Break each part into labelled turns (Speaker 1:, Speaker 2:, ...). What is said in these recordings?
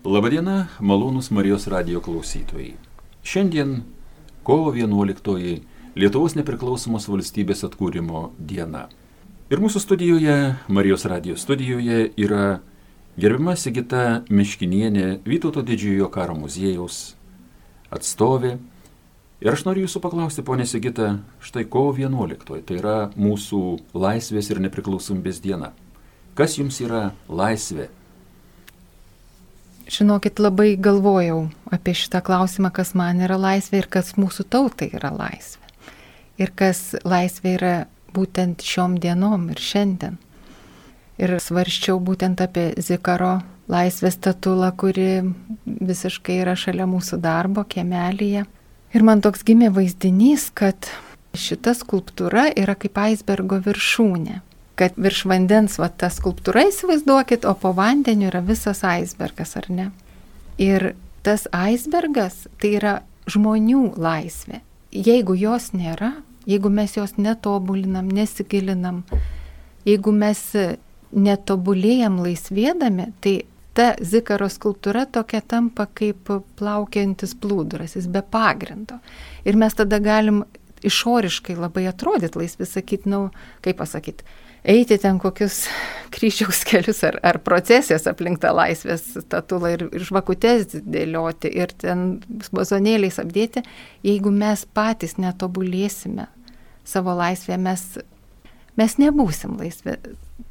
Speaker 1: Labadiena, malonūs Marijos radio klausytojai. Šiandien kovo 11-oji Lietuvos nepriklausomos valstybės atkūrimo diena. Ir mūsų studijoje, Marijos radio studijoje, yra gerbima Sigita Miškinienė, Vytauto didžiojo karo muziejaus atstovė. Ir aš noriu jūsų paklausti, ponė Sigita, štai kovo 11-oji, tai yra mūsų laisvės ir nepriklausomybės diena. Kas jums yra laisvė?
Speaker 2: Žinokit, labai galvojau apie šitą klausimą, kas man yra laisvė ir kas mūsų tautai yra laisvė. Ir kas laisvė yra būtent šiom dienom ir šiandien. Ir svarščiau būtent apie Zikaro laisvės statulą, kuri visiškai yra šalia mūsų darbo, kiemelėje. Ir man toks gimė vaizdinys, kad šita skulptūra yra kaip aisbergo viršūnė kad virš vandens va ta skulptūra įsivaizduokit, o po vandeniu yra visas aisbergas, ar ne? Ir tas aisbergas tai yra žmonių laisvė. Jeigu jos nėra, jeigu mes jos netobulinam, nesigilinam, jeigu mes netobulėjam laisvėdami, tai ta zikaro skulptūra tokia tampa kaip plaukiantis plūduras, jis be pagrindo. Ir mes tada galim išoriškai labai atrodyti laisvi, sakyti, nu, kaip pasakyti, eiti ten kokius kryžiaus kelius ar, ar procesijas aplink tą laisvės statulą ir, ir žvakutes dėlioti ir ten bazonėliais apdėti, jeigu mes patys netobulėsime savo laisvę, mes, mes nebūsim laisvi.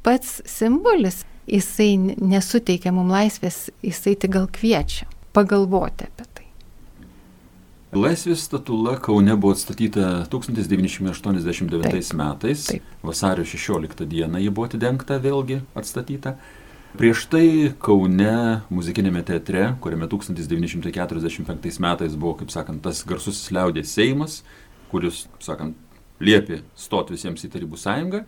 Speaker 2: Pats simbolis, jisai nesuteikia mums laisvės, jisai tik gal kviečia pagalvoti apie.
Speaker 1: Laisvės statula Kaune buvo atstatyta 1989 taip, metais, taip. vasario 16 dieną ji buvo atidengta, vėlgi atstatyta. Prieš tai Kaune muzikinėme teatre, kuriame 1945 metais buvo, kaip sakant, tas garsusis liaudės Seimas, kuris, sakant, liepė stoti visiems į Tarybų sąjungą.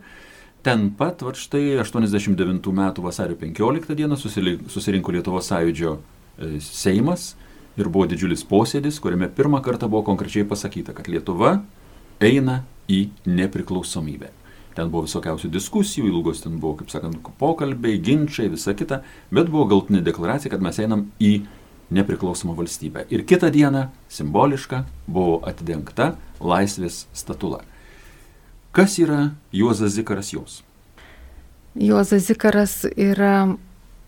Speaker 1: Ten pat, va štai 89 metų vasario 15 dieną susirinko Lietuvos sąjūdžio e, Seimas ir buvo didžiulis posėdis, kuriame pirmą kartą buvo konkrečiai pasakyta, kad Lietuva eina į nepriklausomybę. Ten buvo visokiausių diskusijų, ilgos ten buvo, kaip sakant, pokalbiai, ginčiai, visa kita, bet buvo galtinė deklaracija, kad mes einam į nepriklausomą valstybę. Ir kitą dieną, simboliška, buvo atidengta laisvės statula. Kas yra Juozas Zikaras jos?
Speaker 2: Juozas Zikaras yra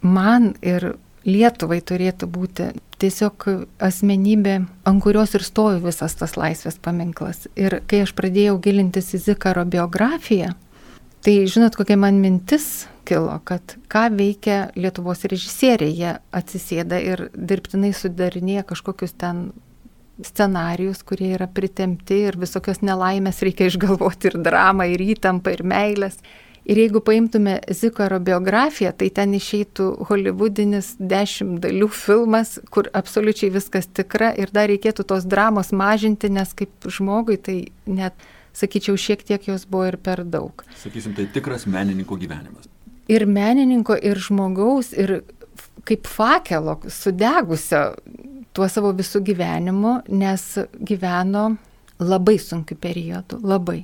Speaker 2: man ir Lietuvai turėtų būti tiesiog asmenybė, ant kurios ir stovi visas tas laisvės paminklas. Ir kai aš pradėjau gilintis į Zikaro biografiją, tai žinot, kokia man mintis kilo, kad ką veikia Lietuvos režisieriai, jie atsisėda ir dirbtinai sudarinėja kažkokius ten scenarius, kurie yra pritemti ir visokios nelaimės reikia išgalvoti ir dramą, ir įtampą, ir meilės. Ir jeigu paimtume Zikaro biografiją, tai ten išeitų holivudinis dešimt dalių filmas, kur absoliučiai viskas tikra ir dar reikėtų tos dramos mažinti, nes kaip žmogui tai net, sakyčiau, šiek tiek jos buvo ir per daug.
Speaker 1: Sakysim, tai tikras menininko gyvenimas.
Speaker 2: Ir menininko, ir žmogaus, ir kaip fakelo sudegusio tuo savo visų gyvenimu, nes gyveno labai sunkiu periodu, labai.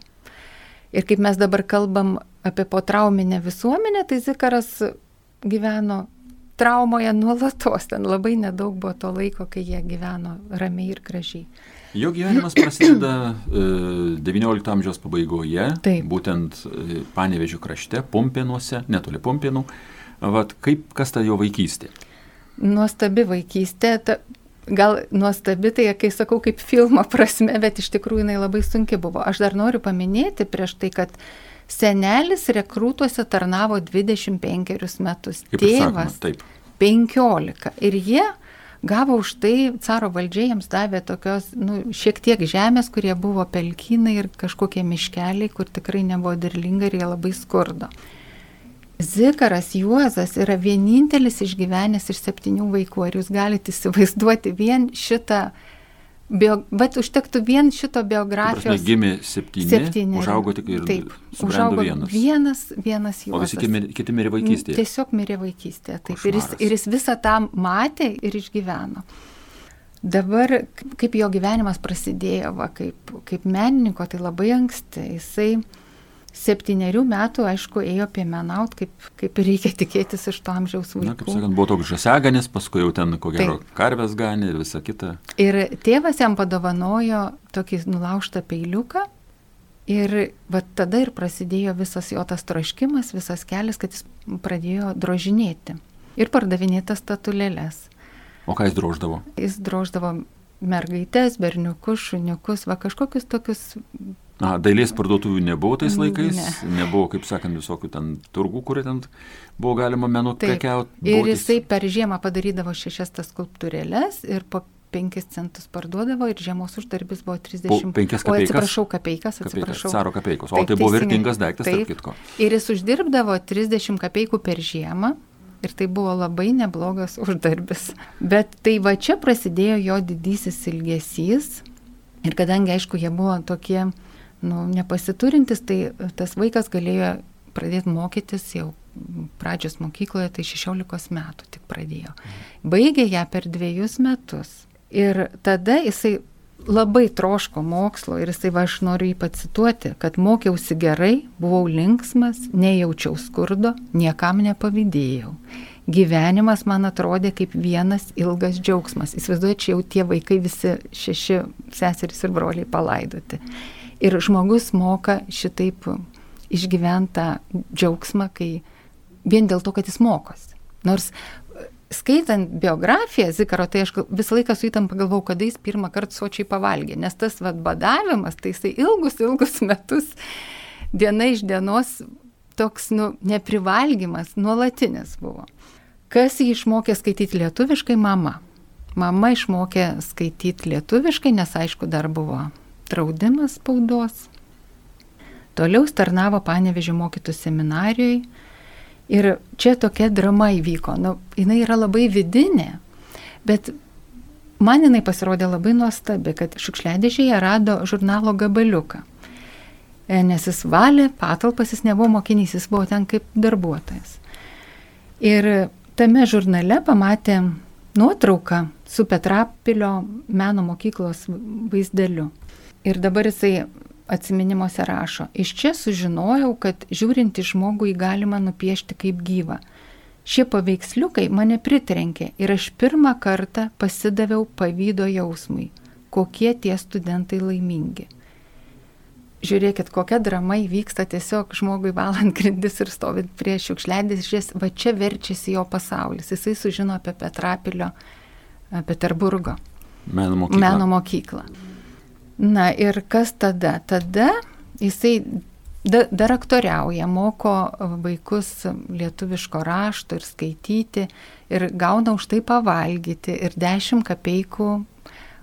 Speaker 2: Ir kaip mes dabar kalbam apie potrauminę visuomenę, tai Zikaras gyveno traumoje nuolatos, ten labai nedaug buvo to laiko, kai jie gyveno ramiai ir gražiai.
Speaker 1: Jo gyvenimas prasideda XIX e, amžiaus pabaigoje, Taip. būtent e, Panevežių krašte, Pompienuose, netoli Pompienų. Vat kaip, kas ta jo vaikystė?
Speaker 2: Nuostabi vaikystė, ta, gal nuostabi, tai kai sakau kaip filmo prasme, bet iš tikrųjų jinai labai sunki buvo. Aš dar noriu paminėti prieš tai, kad Senelis rekrūtuose tarnavo 25 metus,
Speaker 1: Kaip tėvas sakoma,
Speaker 2: 15. Ir jie gavo už tai, caro valdžia jiems davė tokios, nu, šiek tiek žemės, kurie buvo pelkynai ir kažkokie miškeliai, kur tikrai nebuvo derlinga ir jie labai skurdo. Zikaras Juozas yra vienintelis išgyvenęs iš septynių vaikų. Ar jūs galite įsivaizduoti vien šitą Bio, bet užtektų vien šito biografijos.
Speaker 1: Prasme, gimė septyni, septyni. Užaugo tik ir taip. Užaugo
Speaker 2: vienas. Vienas, vienas jų.
Speaker 1: O visi kiti mirė vaikystėje.
Speaker 2: Tiesiog mirė vaikystėje. Taip. Ir jis, ir jis visą tą matė ir išgyveno. Dabar, kaip jo gyvenimas prasidėjo, va, kaip, kaip menininko, tai labai anksti. Jisai septyniarių metų, aišku, ėjo piemenaut, kaip, kaip reikia tikėtis iš to amžiaus vaikų.
Speaker 1: Na, kaip sakant, buvo toks žaseganis, paskui jau ten ko gero Taip. karvės ganė ir visa kita.
Speaker 2: Ir tėvas jam padovanojo tokį nulaužtą peiliuką. Ir va tada ir prasidėjo visas jo tas troškimas, visas kelias, kad jis pradėjo drožinėti ir pardavinėti statulėlės.
Speaker 1: O ką jis droždavo?
Speaker 2: Jis droždavo mergaitės, berniukus, šuniukus, va kažkokius tokius
Speaker 1: Na, dailės parduotuvių nebuvo tais laikais, ne. nebuvo, kaip sakant, visokių ten turgų, kur ten buvo galima menų prekiauti.
Speaker 2: Ir jisai per žiemą padarydavo šešias tas skulptūrėlės ir po 5 centus parduodavo ir žiemos uždarbis buvo 30. Po
Speaker 1: 5 kapeikas.
Speaker 2: O atsiprašau, kapeikas, atsiprašau.
Speaker 1: Caro kapeikos. O taip, tai buvo vertingas daiktas, taip, tarp kitko.
Speaker 2: Ir jis uždirbdavo 30 kapeikų per žiemą. Ir tai buvo labai neblogas uždarbis. Bet tai va čia prasidėjo jo didysis ilgesys. Ir kadangi, aišku, jie buvo tokie nu, nepasiturintis, tai tas vaikas galėjo pradėti mokytis jau pradžios mokykloje, tai 16 metų tik pradėjo. Baigė ją per dviejus metus. Ir tada jisai labai troško mokslo ir jisai, va, aš noriu jį pacituoti, kad mokiausi gerai, buvau linksmas, nejaučiau skurdo, niekam nepavydėjau. Gyvenimas man atrodė kaip vienas ilgas džiaugsmas. Įsivaizduoju, čia jau tie vaikai visi šeši seserys ir broliai palaidoti. Ir žmogus moka šitaip išgyventą džiaugsmą, kai vien dėl to, kad jis mokosi. Nors skaitant biografiją Zikaro, tai aš visą laiką su įtam pagalvojau, kada jis pirmą kartą sočiai pavalgė, nes tas vad badavimas, tai jisai ilgus, ilgus metus, diena iš dienos toks, nu, neprivalgymas, nuolatinis buvo. Kas jį išmokė skaityti lietuviškai? Mama. Mama išmokė skaityti lietuviškai, nes aišku, dar buvo draudimas spaudos. Toliau tarnavo Panevežė mokytų seminarijoje. Ir čia tokia drama įvyko. Nu, jinai yra labai vidinė, bet man jinai pasirodė labai nuostabi, kad šiukšliadėžėje rado žurnalo gabaliuką. E, nes jis valė patalpas, jis nebuvo mokinys, jis buvo ten kaip darbuotojas. Ir tame žurnale pamatė nuotrauką su Petrapilio meno mokyklos vaizdeliu. Ir dabar jisai atminimuose rašo, iš čia sužinojau, kad žiūrint į žmogų jį galima nupiešti kaip gyvą. Šie paveiksliukai mane pritrenkė ir aš pirmą kartą pasidaviau pavydo jausmui, kokie tie studentai laimingi. Žiūrėkit, kokia drama įvyksta tiesiog žmogui valant grindis ir stovint prie šiukšlėdės, žies, va čia verčiasi jo pasaulis. Jisai sužino apie Petrapilio Peterburgo
Speaker 1: meno mokyklą.
Speaker 2: Meno mokyklą. Na ir kas tada? Tada jisai da, dar aktoriauja, moko vaikus lietuviško rašto ir skaityti ir gauna už tai pavalgyti ir 10 kapeikų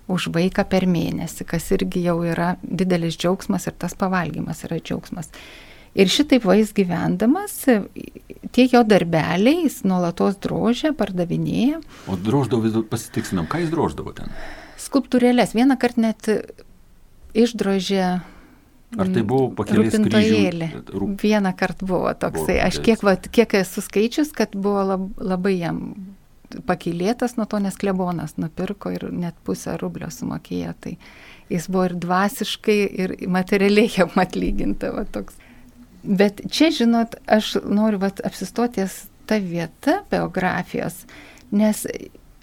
Speaker 2: už vaiką per mėnesį, kas irgi jau yra didelis džiaugsmas ir tas pavalgymas yra džiaugsmas. Ir šitaip vais gyvendamas, tie jo darbeliai, jis nuolatos drožia, pardavinėja.
Speaker 1: O droždavo, pasitiksinam, ką jis droždavo ten?
Speaker 2: Skulptūrėlės. Vieną kartą net išdrožė
Speaker 1: Ar tai buvo pakelės
Speaker 2: rūpintojėlė? Rūp... Vieną kartą buvo toksai. Buvo, Aš kiek, va, kiek esu skaičius, kad buvo lab, labai jam pakilėtas nuo to, nes klebonas nupirko ir net pusę rublio sumokėjo. Tai jis buvo ir dvasiškai, ir materialiai jam atlyginta. Va, toks. Bet čia, žinot, aš noriu va, apsistoties tą vietą biografijos, nes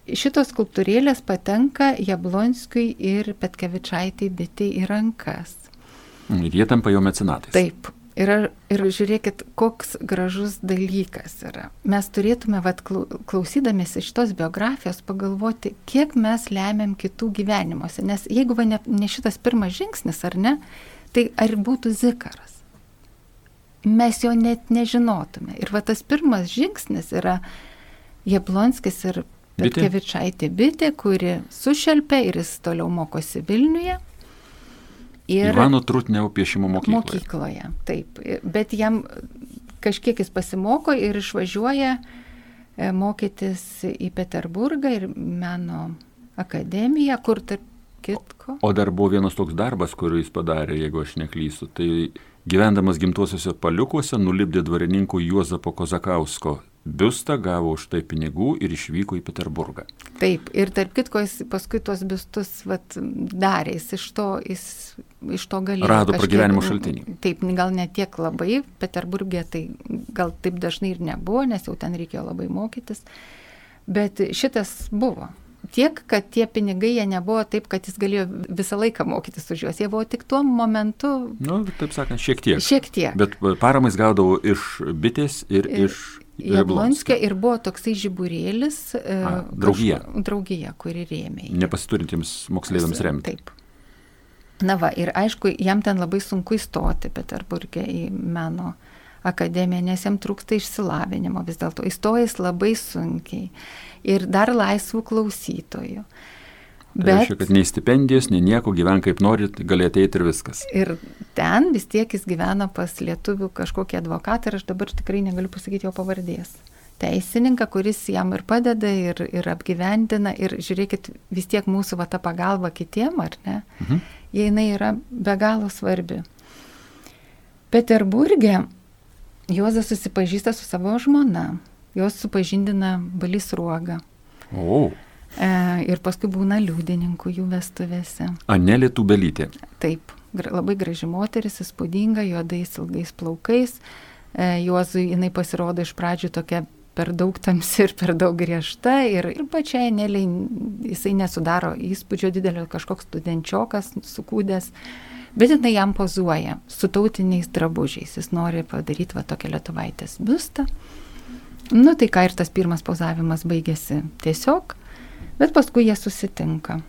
Speaker 2: šitos skulptūrėlės patenka Jablonskiui ir Petkevičaitai bitė į rankas.
Speaker 1: Ir jie tampa jo mecenatais.
Speaker 2: Taip. Ir, ir žiūrėkit, koks gražus dalykas yra. Mes turėtume, vat, klausydamėsi šitos biografijos, pagalvoti, kiek mes lemiam kitų gyvenimuose. Nes jeigu va, ne, ne šitas pirmas žingsnis, ar ne, tai ar būtų zikaras? Mes jo net nežinotume. Ir va tas pirmas žingsnis yra Jablonskis ir Petkevičaitė bitė, kuri sušelpė ir jis toliau mokosi Vilniuje.
Speaker 1: Ir Ivano Trutneo piešimo mokykloje.
Speaker 2: Mokykloje, taip. Bet jam kažkiek jis pasimoko ir išvažiuoja e, mokytis į Peterburgą ir meno akademiją, kur tarp kitko.
Speaker 1: O dar buvo vienas toks darbas, kurį jis padarė, jeigu aš neklystu. Tai gyvendamas gimtuosiuose paliukuose nulipdė dvarininkų Juozapo Kozakausko biustą, gavo už tai pinigų ir išvyko į Peterburgą.
Speaker 2: Taip, ir tarp kitko jis paskui tuos biustus vat, darė, jis iš to, jis, iš to galėjo.
Speaker 1: Rado pragyvenimo šaltinį.
Speaker 2: Taip, gal ne tiek labai, Peterburgė tai gal taip dažnai ir nebuvo, nes jau ten reikėjo labai mokytis, bet šitas buvo. Tiek, kad tie pinigai jie nebuvo taip, kad jis galėjo visą laiką mokytis už juos. Jie buvo tik tuo momentu.
Speaker 1: Na, nu, taip sakant, šiek tiek.
Speaker 2: Šiek tiek.
Speaker 1: Bet paramais gaudavo iš bitės ir, ir iš
Speaker 2: Jablonskio ir buvo toksai žiburėlis.
Speaker 1: E, A, draugija.
Speaker 2: Kažko, draugija, kuri rėmė.
Speaker 1: Nepasiturintiems moksleiviams remti.
Speaker 2: Taip. Na va, ir aišku, jam ten labai sunku įstoti Peterburgė į meno akademiją, nes jam trūksta išsilavinimo vis dėlto. Įstojęs labai sunkiai. Ir dar laisvų klausytojų.
Speaker 1: Tai Bet, reiškia, kad nei stipendijos, nei nieko gyven kaip norit, gali ateiti ir viskas.
Speaker 2: Ir ten vis tiek jis gyvena pas lietuvių kažkokį advokatą ir aš dabar tikrai negaliu pasakyti jo pavardės. Teisininką, kuris jam ir padeda, ir, ir apgyvendina, ir žiūrėkit, vis tiek mūsų va ta pagalba kitiem, ar ne, mhm. jinai yra be galo svarbi. Peterburgė Juozas susipažįsta su savo žmona, jos supažindina Balys Ruoga.
Speaker 1: O.
Speaker 2: E, ir paskui būna liudininkų jų vestuvėse.
Speaker 1: Anelė Tubelytė.
Speaker 2: Taip, labai graži moteris, įspūdinga, juodais ilgais plaukais. E, Juozui jinai pasirodo iš pradžių tokia per daug tamsi ir per daug griežta ir, ir pačiai Neliai jisai nesudaro įspūdžio didelio kažkoks studenčiokas sukūdęs, bet jinai jam pozuoja su tautiniais drabužiais, jis nori padaryti va tokią lietuvaitės biustą. Nu tai ką ir tas pirmas pozavimas baigėsi tiesiog Bet paskui jie susitinka.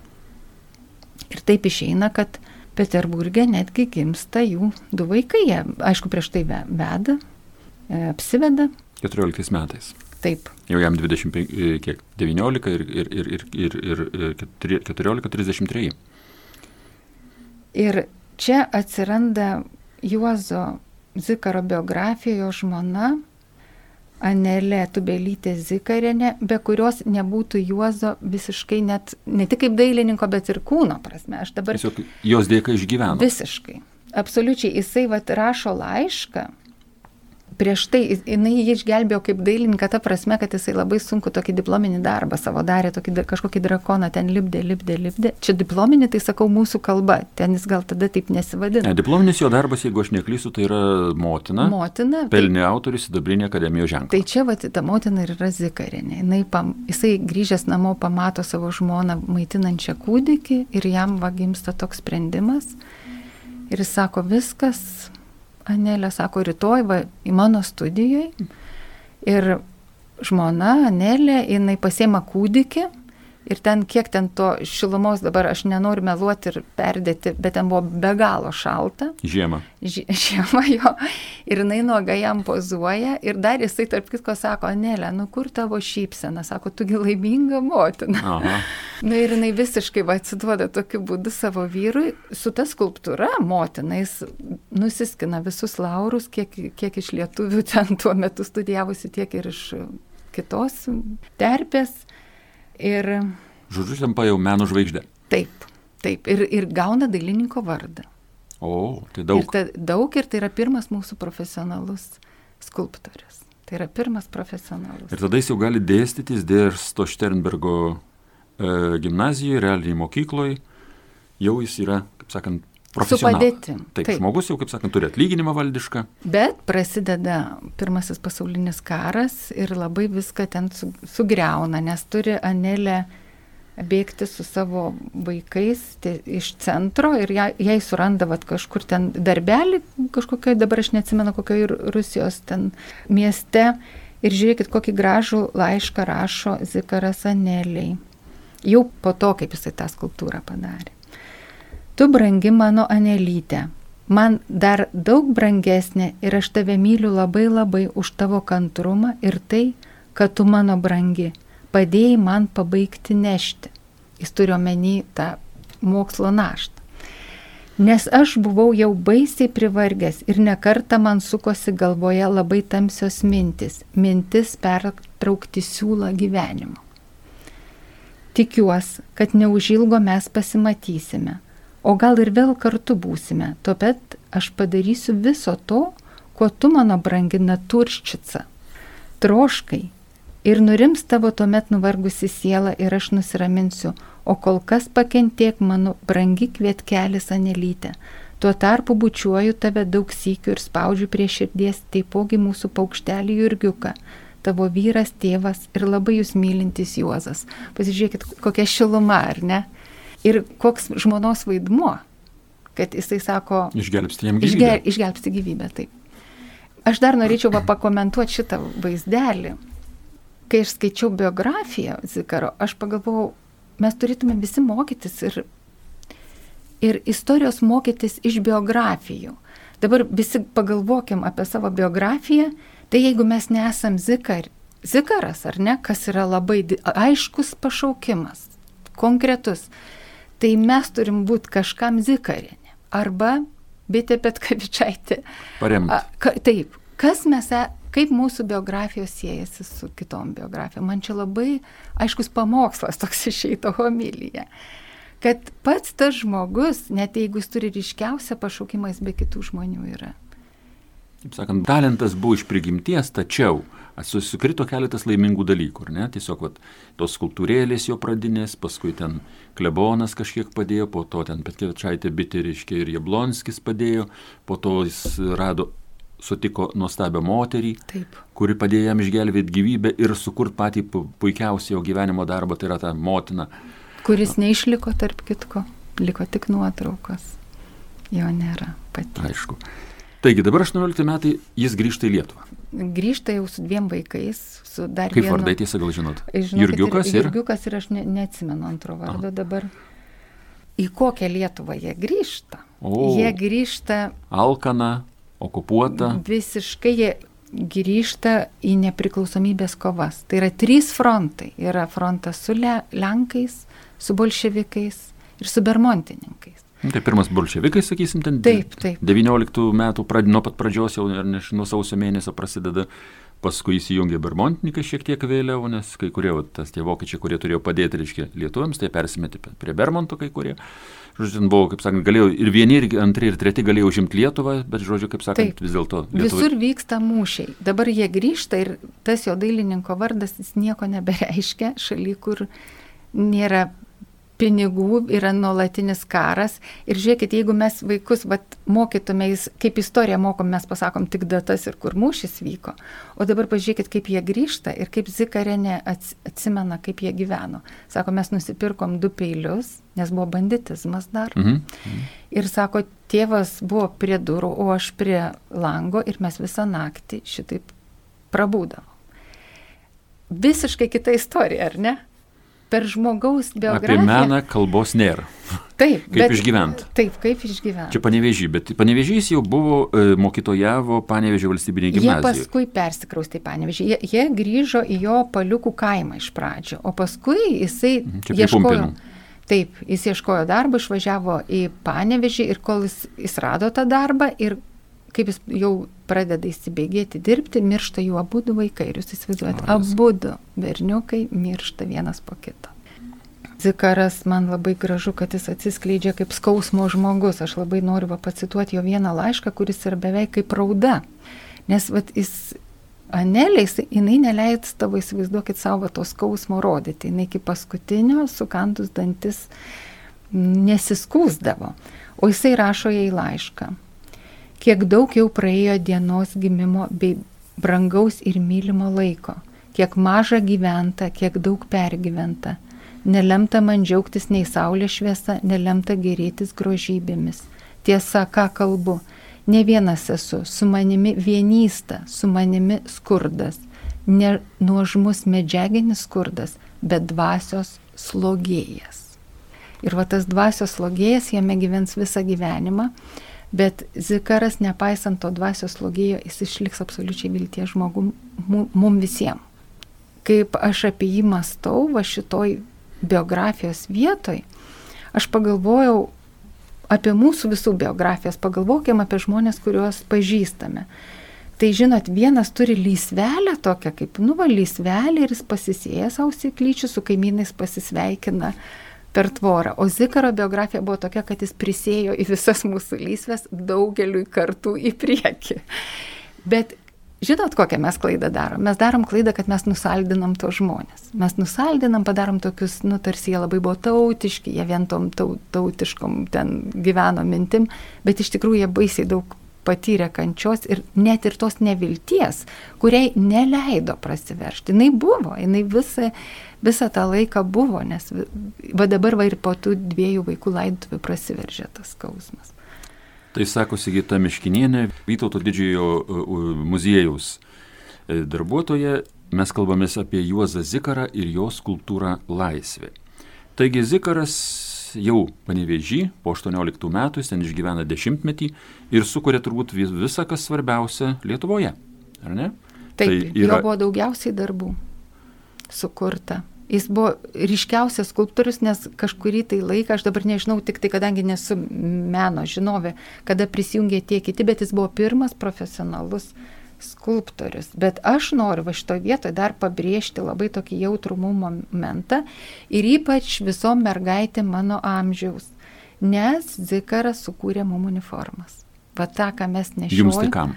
Speaker 2: Ir taip išeina, kad Peterburgė netgi gimsta jų du vaikai. Jie, aišku, prieš tai veda, e, apsiveda.
Speaker 1: 14 metais.
Speaker 2: Taip.
Speaker 1: Jau jam 25, e, kiek, 19 ir, ir, ir, ir, ir, ir 14-33.
Speaker 2: Ir čia atsiranda Juozo Zikaro biografijoje žmona Anelė Tubelytė Zikarienė, be kurios nebūtų Juozo visiškai net, ne tik kaip dailininko, bet ir kūno prasme. Aš dabar...
Speaker 1: Tiesiog jos dėka išgyveno.
Speaker 2: Visiškai. Absoliučiai. Jisai vat rašo laišką prieš tai jinai jį išgelbėjo kaip dailininką, ta prasme, kad jisai labai sunku tokį diplominį darbą savo darė, tokį kažkokį drakoną ten lipdė, lipdė, lipdė. Čia diplominį, tai sakau mūsų kalba, ten jis gal tada taip nesivadina.
Speaker 1: Ne, diplominis jo darbas, jeigu aš neklysiu, tai yra motina.
Speaker 2: Motina.
Speaker 1: Pelnė tai, autorius Sidabrinė akademijos ženklą.
Speaker 2: Tai čia va, ta motina ir yra Zikarinė. Pam, jisai grįžęs namo pamato savo žmoną maitinančią kūdikį ir jam va gimsta toks sprendimas. Ir jis sako, viskas, Anelė sako, rytoj va, į mano studijoje. Ir žmona Anelė, jinai pasėma kūdikį Ir ten kiek ten to šilumos dabar aš nenoriu meluoti ir perdėti, bet ten buvo be galo šalta.
Speaker 1: Žiema.
Speaker 2: Ži žiema jo. Ir jinai nuoga jam pozuoja. Ir dar jisai tarp kitko sako, Nelė, nu kur tavo šypsena? Sako, tugi laiminga motina. Aha. Na nu, ir jinai visiškai va, atsiduoda tokiu būdu savo vyrui. Su ta skulptūra motina jis nusiskina visus laurus, kiek, kiek iš lietuvių ten tuo metu studijavusi, tiek ir iš kitos terpės. Ir...
Speaker 1: Žodžiu, tampa jau meno žvaigždė.
Speaker 2: Taip, taip. Ir, ir gauna dailininko vardą.
Speaker 1: O, tai daug.
Speaker 2: Ir ta, daug ir tai yra pirmas mūsų profesionalus skulptorius. Tai yra pirmas profesionalus.
Speaker 1: Ir tada jis jau gali dėstytis Dėrsto Šternbergo e, gimnazijoje, realiai mokykloje. Jau jis yra, kaip sakant, Su padėtim. Taip, taip, žmogus jau, kaip sakant, turi atlyginimą valdišką.
Speaker 2: Bet prasideda pirmasis pasaulinis karas ir labai viską ten sugriauna, nes turi Anelė bėgti su savo vaikais tie, iš centro ir jai, jai suranda vat, kažkur ten darbelį, kažkokio, dabar aš neatsimenu, kokio Rusijos ten mieste. Ir žiūrėkit, kokį gražų laišką rašo Zikaras Aneliai. Jau po to, kaip jisai tą skulptūrą padarė. Tu brangi mano anelytė, man dar daug brangesnė ir aš tave myliu labai labai už tavo kantrumą ir tai, kad tu mano brangi, padėjai man pabaigti nešti. Jis turi omeny tą mokslo naštą. Nes aš buvau jau baisiai privargęs ir nekarta man sukosi galvoje labai tamsios mintis, mintis pertraukti siūlą gyvenimo. Tikiuosi, kad neužilgo mes pasimatysime o gal ir vėl kartu būsime, tuomet aš padarysiu viso to, kuo tu mano brangi naturščica. troškai ir nurims tavo tuomet nuvargusi siela ir aš nusiraminsiu, o kol kas pakentiek mano brangi kvietkelis anelytė. Tuo tarpu bučiuoju tave daug sykių ir spaudžiu prie širdies taipogi mūsų paukštelį Jurgiuką, tavo vyras, tėvas ir labai jūs mylintis Juozas. Pasižiūrėkit, kokia šiluma, ar ne? Ir koks žmonos vaidmuo, kad jisai sako...
Speaker 1: Išgelbsti jam gyvybę.
Speaker 2: Išgel, išgelbsti gyvybę, taip. Aš dar norėčiau pakomentuoti šitą vaizdelį kai aš skaičiau biografiją Zikaro, aš pagalvojau, mes turėtume visi mokytis ir, ir istorijos mokytis iš biografijų. Dabar visi pagalvokim apie savo biografiją, tai jeigu mes nesam Zikar, Zikaras, ar ne, kas yra labai aiškus pašaukimas, konkretus, tai mes turim būti kažkam Zikarinė arba bitė Petkavičiaitė.
Speaker 1: Paremti.
Speaker 2: Taip, kas mes, e, kaip mūsų biografijos siejasi su kitom biografijom. Man čia labai aiškus pamokslas toks išeito homilyje. Kad pats tas žmogus, net jeigu jis turi ryškiausią pašaukimą, jis be kitų žmonių yra.
Speaker 1: Taip sakant, talentas buvo iš prigimties, tačiau susikrito keletas laimingų dalykų, ne? Tiesiog vat, tos skultūrėlės jo pradinės, paskui ten klebonas kažkiek padėjo, po to ten Petkevičaitė bitė, reiškia, ir Jablonskis padėjo, po to jis rado sutiko nuostabią moterį,
Speaker 2: Taip.
Speaker 1: kuri padėjo jam išgelbėti gyvybę ir sukurti patį puikiausią jo gyvenimo darbą, tai yra ta motina.
Speaker 2: Kuris neišliko tarp kitko, liko tik nuotraukos. Jo nėra pati.
Speaker 1: Aišku. Taigi dabar 18 metai jis grįžta į Lietuvą.
Speaker 2: Grįžta jau su dviem vaikais, su dar
Speaker 1: Kaip
Speaker 2: vienu.
Speaker 1: vardai tiesa gal žinot?
Speaker 2: Žinokit,
Speaker 1: Jurgiukas ir...
Speaker 2: Jurgiukas ir aš ne, neatsimenu antro vardo Aha. dabar. Į kokią Lietuvą jie grįžta?
Speaker 1: O.
Speaker 2: Jie grįžta.
Speaker 1: Alkana, okupuota.
Speaker 2: Visiškai jie grįžta į nepriklausomybės kovas. Tai yra trys frontai. Yra frontas su Le Lenkais, su bolševikais ir su bermontininkais.
Speaker 1: Tai pirmas bolševikai, sakysim, ten
Speaker 2: taip, taip.
Speaker 1: 19 metų, prad, nuo pat pradžios jau, nes nuo sausio mėnesio prasideda, paskui įsijungė bermontininkai šiek tiek vėliau, nes kai kurie, va, tas tie vokiečiai, kurie turėjo padėti, reiškia, lietuviams, tai persimetė prie Bermonto kai kurie. Žodžiu, ten buvo, kaip sakant, galėjo ir vieni, ir antri, ir treti galėjo užimti Lietuvą, bet, žodžiu, kaip sakant, Taip. vis dėlto.
Speaker 2: Lietuvai... Visur vyksta mūšiai. Dabar jie grįžta ir tas jo dailininko vardas jis nieko nebereiškia šaly, kur nėra pinigų, yra nuolatinis karas. Ir žiūrėkit, jeigu mes vaikus vat, mokytumės, kaip istoriją mokom, mes pasakom tik datas ir kur mūšis vyko. O dabar pažiūrėkit, kaip jie grįžta ir kaip Zikarenė atsimena, kaip jie gyveno. Sako, mes nusipirkom du peilius, nes buvo banditizmas dar. Mhm. Mhm. Ir sako, tėvas buvo prie durų, o aš prie lango ir mes visą naktį šitaip prabūdavom. Visiškai kita istorija, ar ne? Per žmogaus biografiją.
Speaker 1: Apie meną kalbos nėra.
Speaker 2: Taip.
Speaker 1: kaip išgyventi.
Speaker 2: Taip, kaip išgyventi.
Speaker 1: Čia panevežys, bet panevežys jau buvo e, mokytojavo panevežio valstybinė gimnazija.
Speaker 2: Jie paskui persikraustė į panevežį. Jie, jie grįžo į jo paliukų kaimą iš pradžio, o paskui jisai
Speaker 1: Mhm, Čia
Speaker 2: ieškojo.
Speaker 1: pripumpinų.
Speaker 2: Taip, jis ieškojo darbo, išvažiavo į panevežį ir kol jis, jis rado tą darbą ir kaip jis jau pradeda įsibėgėti dirbti, miršta jų abu du vaikai. Ir jūs
Speaker 1: Jėzus.
Speaker 2: abu du berniukai miršta vienas po kito. Zikaras man labai gražu, kad jis atsiskleidžia kaip skausmo žmogus. Aš labai noriu va, pacituoti jo vieną laišką, kuris yra beveik kaip rauda. Nes vat, jis Aneliais, jinai neleid tavo įsivaizduokit savo to skausmo rodyti. Jinai iki paskutinio sukandus dantis nesiskūsdavo. O jisai rašo jai laišką. Kiek daug jau praėjo dienos gimimo bei brangaus ir mylimo laiko. Kiek maža gyventa, kiek daug pergyventa. Nelemta man džiaugtis nei saulės šviesa, nelemta gerėtis grožybėmis. Tiesa, ką kalbu, ne vienas esu, su manimi vienysta, su manimi skurdas. Ne nuožmus medžiaginis skurdas, bet dvasios slogėjas. Ir va tas dvasios slogėjas jame gyvens visą gyvenimą, bet Zikaras, nepaisant to dvasios slogėjo, jis išliks absoliučiai vilties žmogum mum, visiems. Kaip aš apie jį mastau, va šitoj biografijos vietoj, aš pagalvojau apie mūsų visų biografijas, pagalvokim apie žmonės, kuriuos pažįstame. Tai žinot, vienas turi lysvelę tokią kaip, nu, va, lysvelę ir jis pasisėjęs ausiklyčių, su kaimynais pasisveikina per tvorą. O Zikaro biografija buvo tokia, kad jis prisėjo į visas mūsų lysves daugeliui kartų į priekį. Bet Žinot, kokią mes klaidą darom? Mes darom klaidą, kad mes nusaldinam to žmonės. Mes nusaldinam, padarom tokius, nu, tarsi jie labai buvo tautiški, jie vien tom tautiškom ten gyveno mintim, bet iš tikrųjų jie baisiai daug patyrė kančios ir net ir tos nevilties, kuriai neleido prasiveršti. Jis buvo, jinai visą, visą tą laiką buvo, nes va dabar va ir po tų dviejų vaikų laidotuvių prasiveržė tas skausmas.
Speaker 1: Tai sako Sigita Miškinienė, Vytauto didžiojo muziejaus e, darbuotoja. Mes kalbamės apie Juozą Zikarą ir jo skulptūrą Laisvė. Taigi Zikaras jau panevežį po 18 metų, jis ten išgyvena dešimtmetį ir sukuria turbūt visą, kas svarbiausia Lietuvoje. Ar ne?
Speaker 2: Taip, tai yra... jo buvo daugiausiai darbų sukurta. Jis buvo ryškiausias skulptorius, nes kažkurį tai laiką, aš dabar nežinau, tik tai kadangi nesu meno žinovė, kada prisijungė tie kiti, bet jis buvo pirmas profesionalus skulptorius. Bet aš noriu va šitoje vietoje dar pabrėžti labai tokį jautrumų momentą ir ypač visom mergaitėm mano amžiaus, nes Zikaras sukūrė mum uniformas. Va tą, ką mes nešiojame.
Speaker 1: Jums tai kam?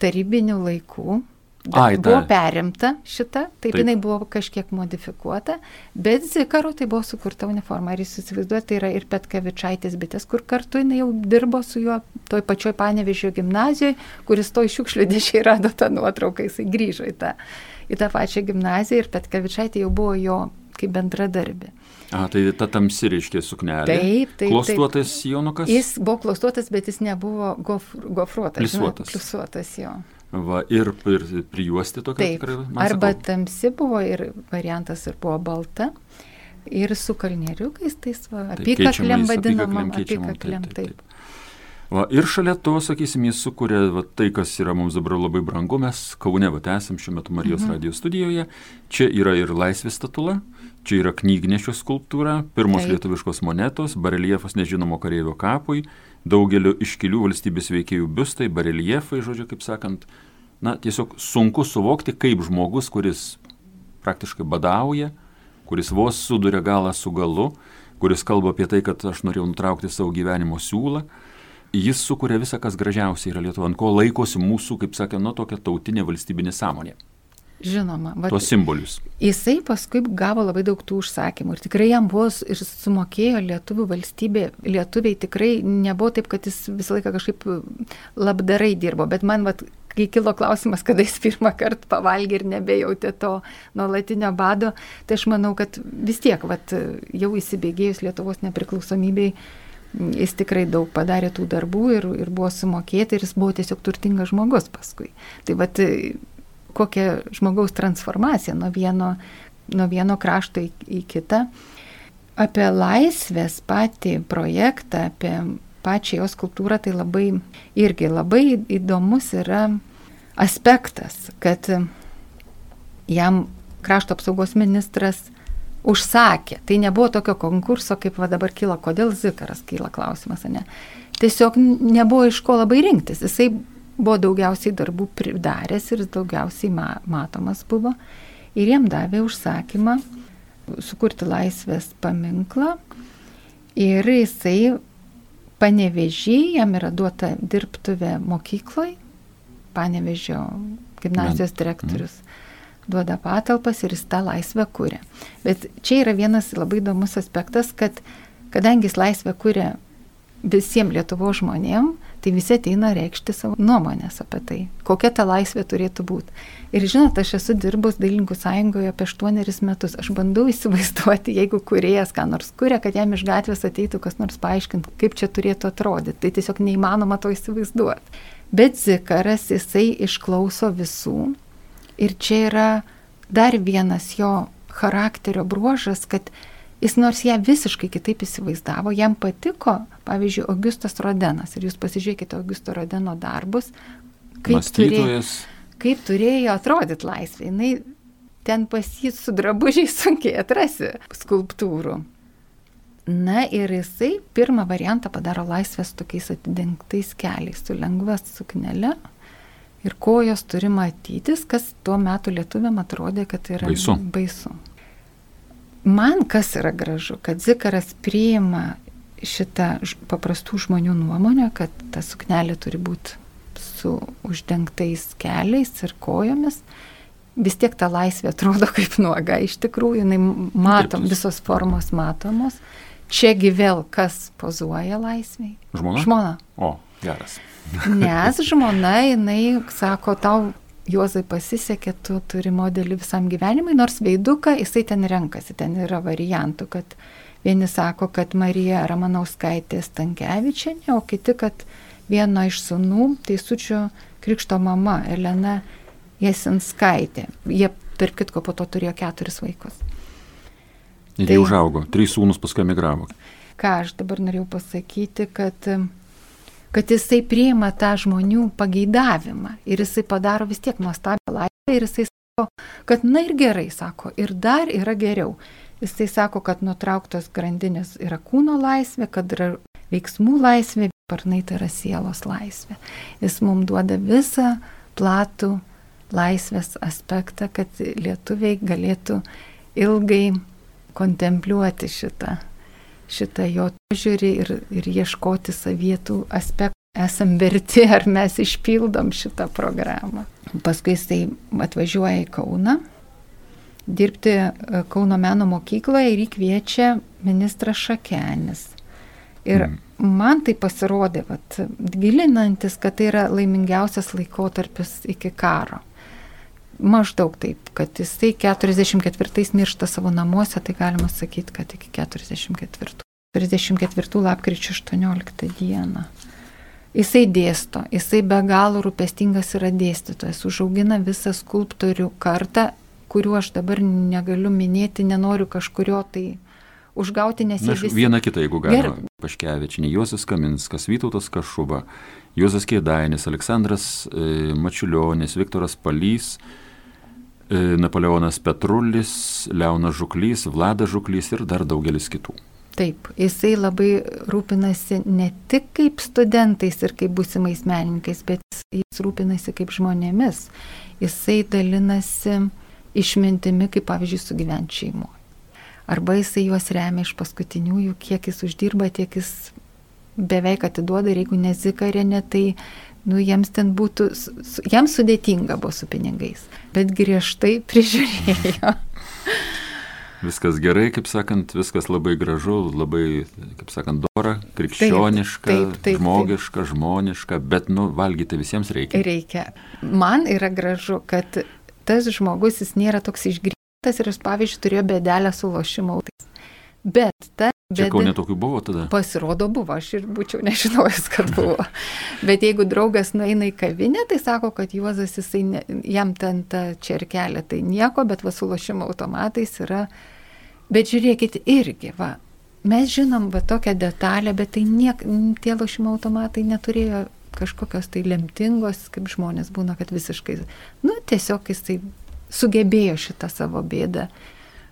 Speaker 2: Tarybinių laikų Ai, buvo perimta šita, taip, taip jinai buvo kažkiek modifikuota, bet Zikaro tai buvo sukurta uniforma. Ar jūs įsivaizduojate, tai yra ir Petkevičaitės bitės, kur kartu jinai jau dirbo su juo toj pačioj Panevežio gimnazijoje, kuris to iš šiukšlių dėžiai rado tą nuotrauką, jisai grįžo į tą, į tą pačią gimnaziją ir Petkevičaitė jau buvo jo kaip bendradarbė.
Speaker 1: A, tai ta tamsi reiškia suknelė.
Speaker 2: Taip, taip.
Speaker 1: Klostuotas taip. jonukas?
Speaker 2: Jis buvo klostuotas, bet jis nebuvo gof, gofruotas.
Speaker 1: Plisuotas.
Speaker 2: Na, plisuotas jo.
Speaker 1: Va, ir, ir prijuosti tokia
Speaker 2: Taip, tikrai. Arba sakau. tamsi buvo ir variantas ir buvo balta. Ir su kalnieriukais, tais va, apykaklėm vadinama, apykaklėm, taip. taip. taip.
Speaker 1: Va, ir šalia to, sakysim, jis sukuria va, tai, kas yra mums dabar labai brangu, mes Kaune va, esam šiuo metu Marijos mhm. radio studijoje, čia yra ir laisvės statula, čia yra knygnešio skulptūra, pirmos Taip. lietuviškos monetos, bareliefas nežinomo kareivio kapui, daugelio iškilių valstybės veikėjų biustai, bareliefai, žodžiu, kaip sakant, na, tiesiog sunku suvokti, kaip žmogus, kuris praktiškai badauja, kuris vos suduria galą su galu, kuris kalba apie tai, kad aš norėjau nutraukti savo gyvenimo siūlą, jis sukuria visą, kas gražiausia yra Lietuva, ant ko laikosi mūsų, kaip sakė, nu, tokia tautinė valstybinė sąmonė.
Speaker 2: Žinoma,
Speaker 1: va, tuos simbolius.
Speaker 2: Jisai paskui gavo labai daug tų užsakymų ir tikrai jam buvo ir sumokėjo lietuvių valstybė, lietuviai tikrai nebuvo taip, kad jis visą laiką kažkaip labdarai dirbo, bet man, va, kai kilo klausimas, kada jis pirmą kartą pavalgė ir nebejautė to nuolatinio bado, tai aš manau, kad vis tiek, va, jau įsibėgėjus Lietuvos nepriklausomybei, jis tikrai daug padarė tų darbų ir, ir buvo sumokėti ir jis buvo tiesiog turtingas žmogus paskui. Tai va, kokia žmogaus transformacija nuo vieno, nuo vieno krašto į, į kitą. Apie laisvės patį projektą, apie pačią jos kultūrą, tai labai irgi labai įdomus yra aspektas, kad jam krašto apsaugos ministras užsakė. Tai nebuvo tokio konkurso, kaip va dabar kyla, kodėl Zikaras kyla klausimas, ne? Tiesiog nebuvo iš ko labai rinktis. Jisai buvo daugiausiai darbų pridaręs ir daugiausiai ma matomas buvo. Ir jiem davė užsakymą sukurti laisvės paminklą. Ir jisai panevežį, jam yra duota dirbtuvė mokykloje, panevežio gimnazijos direktorius duoda patalpas ir jis tą laisvę kūrė. Bet čia yra vienas labai įdomus aspektas, kad kadangi jis laisvę kūrė visiems Lietuvo žmonėm, tai visi ateina reikšti savo nuomonės apie tai, kokia ta laisvė turėtų būti. Ir žinot, aš esu dirbus Dailininkų sąjungoje apie aštuonerius metus. Aš bandau įsivaizduoti, jeigu kuriejas ką nors kuria, kad jam iš gatvės ateitų kas nors paaiškinti, kaip čia turėtų atrodyti. Tai tiesiog neįmanoma to įsivaizduoti. Bet Zikaras jisai išklauso visų. Ir čia yra dar vienas jo charakterio bruožas, kad Jis nors ją visiškai kitaip įsivaizdavo, jam patiko, pavyzdžiui, Augustas Rodenas. Ir jūs pasižiūrėkite Augusto Rodeno darbus,
Speaker 1: kaip turėjo,
Speaker 2: kaip turėjo atrodyti laisvė. Jis ten pas jį su drabužiai sunkiai atrasi skulptūrų. Na ir jisai pirmą variantą padaro laisvės tokiais atidengtais keliais, su lengva suknele. Ir kojos turi matytis, kas tuo metu lietuviam atrodė, kad yra
Speaker 1: baisu.
Speaker 2: baisu. Man kas yra gražu, kad Zikaras priima šitą paprastų žmonių nuomonę, kad ta suknelė turi būti su uždengtais keliais ir kojomis, vis tiek ta laisvė atrodo kaip nuoga, iš tikrųjų, jinai matom, visos formos matomos. Čiagi vėl kas pozuoja laisviai?
Speaker 1: Žmona?
Speaker 2: Žmona.
Speaker 1: O, geras.
Speaker 2: Nes žmona, jinai sako, tau Juozai pasisekė, tu turi modelį visam gyvenimui, nors veiduką jisai ten renkasi, ten yra variantų, kad vieni sako, kad Marija Ramanauskaitė Stankievičianė, o kiti, kad vieno iš sunų, teisučio krikšto mama Elena Jesinskaitė. Jie, tarp kitko, po to turėjo keturis vaikus.
Speaker 1: Ir tai, jie užaugo, trys sūnus paskui emigravo.
Speaker 2: Ką aš dabar norėjau pasakyti, kad kad jisai priima tą žmonių pageidavimą ir jisai padaro vis tiek nuostabią laisvę ir jisai sako, kad na ir gerai, sako, ir dar yra geriau. Jisai sako, kad nutrauktos grandinės yra kūno laisvė, kad yra veiksmų laisvė, parnai tai yra sielos laisvė. Jis mums duoda visą platų laisvės aspektą, kad lietuviai galėtų ilgai kontempliuoti šitą šitą jo požiūrį ir, ir ieškoti savietų aspektų. Esam verti, ar mes išpildom šitą programą. Paskui jisai atvažiuoja į Kauną, dirbti e, Kauno meno mokykloje ir įkviečia ministras Šakenis. Ir mm. man tai pasirodė, vat, gilinantis, kad tai yra laimingiausias laikotarpis iki karo. Maždaug taip, kad jisai 44 miršta savo namuose, tai galima sakyti, kad iki 44. 34 lapkričio 18 dieną. Jisai dėsto, jisai be galo rūpestingas yra dėstytojas, užaugina visą skulptorių kartą, kuriuo aš dabar negaliu minėti, nenoriu kažkurio tai užgauti, nes
Speaker 1: jie visi... Vieną kitą, jeigu galima. Ger... Paškevičinė, Juozas Kaminskas, Vytautas Kašuba, Juozas Kėdainis, Aleksandras e, Mačiulionis, Viktoras Palys, E, Napoleonas Petrulis, Leonas Žuklys, Vladas Žuklys ir dar daugelis kitų.
Speaker 2: Taip, jisai labai rūpinasi ne tik kaip studentais ir kaip būsimais menininkais, bet jis rūpinasi kaip žmonėmis. Jisai dalinasi išmintimi, kaip pavyzdžiui, sugyventi šeimoje. Arba jisai juos remia iš paskutiniųjų, kiek jis uždirba, tiek jis beveik atiduoda ir jeigu nezikarė, ne, tai nu, jiems ten būtų, jiems sudėtinga buvo su pinigais, bet griežtai prižiūrėjo.
Speaker 1: Viskas gerai, kaip sakant, viskas labai gražu, labai, kaip sakant, dora, krikščioniška, taip, taip, taip, žmogiška, žmoniška, bet, nu, valgyti visiems reikia.
Speaker 2: Reikia. Man yra gražu, kad tas žmogus, jis nėra toks išgrįstas ir jis, pavyzdžiui, turėjo bedelę su lošimo. Bet ta
Speaker 1: Čia kaunė tokių buvo tada?
Speaker 2: Pasirodo buvo, aš ir būčiau nežinojęs, kad buvo. Bet jeigu draugas nueina į kavinę, tai sako, kad Juozas, jisai, ne, jam ten ta čerkelė, tai nieko, bet va su lošimo automatais yra. Bet žiūrėkit irgi, va, mes žinom va tokią detalę, bet tai niek, tie lošimo automatai neturėjo kažkokios tai lemtingos, kaip žmonės būna, kad visiškai, nu, tiesiog jisai sugebėjo šitą savo bėdą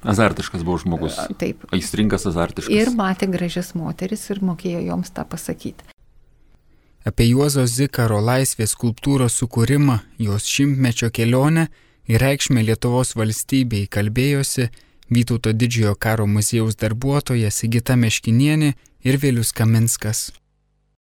Speaker 1: Azartiškas buvo žmogus. Taip. Aistringas, azartiškas.
Speaker 2: Ir matė gražias moteris ir mokėjo joms tą pasakyti.
Speaker 3: Apie Juozo Zikaro laisvės skulptūros sukūrimą, jos šimtmečio kelionę ir reikšmę Lietuvos valstybei kalbėjosi Vytauto didžiojo karo muziejaus darbuotoja Sigita Meškinienė ir Vėlius Kaminskas.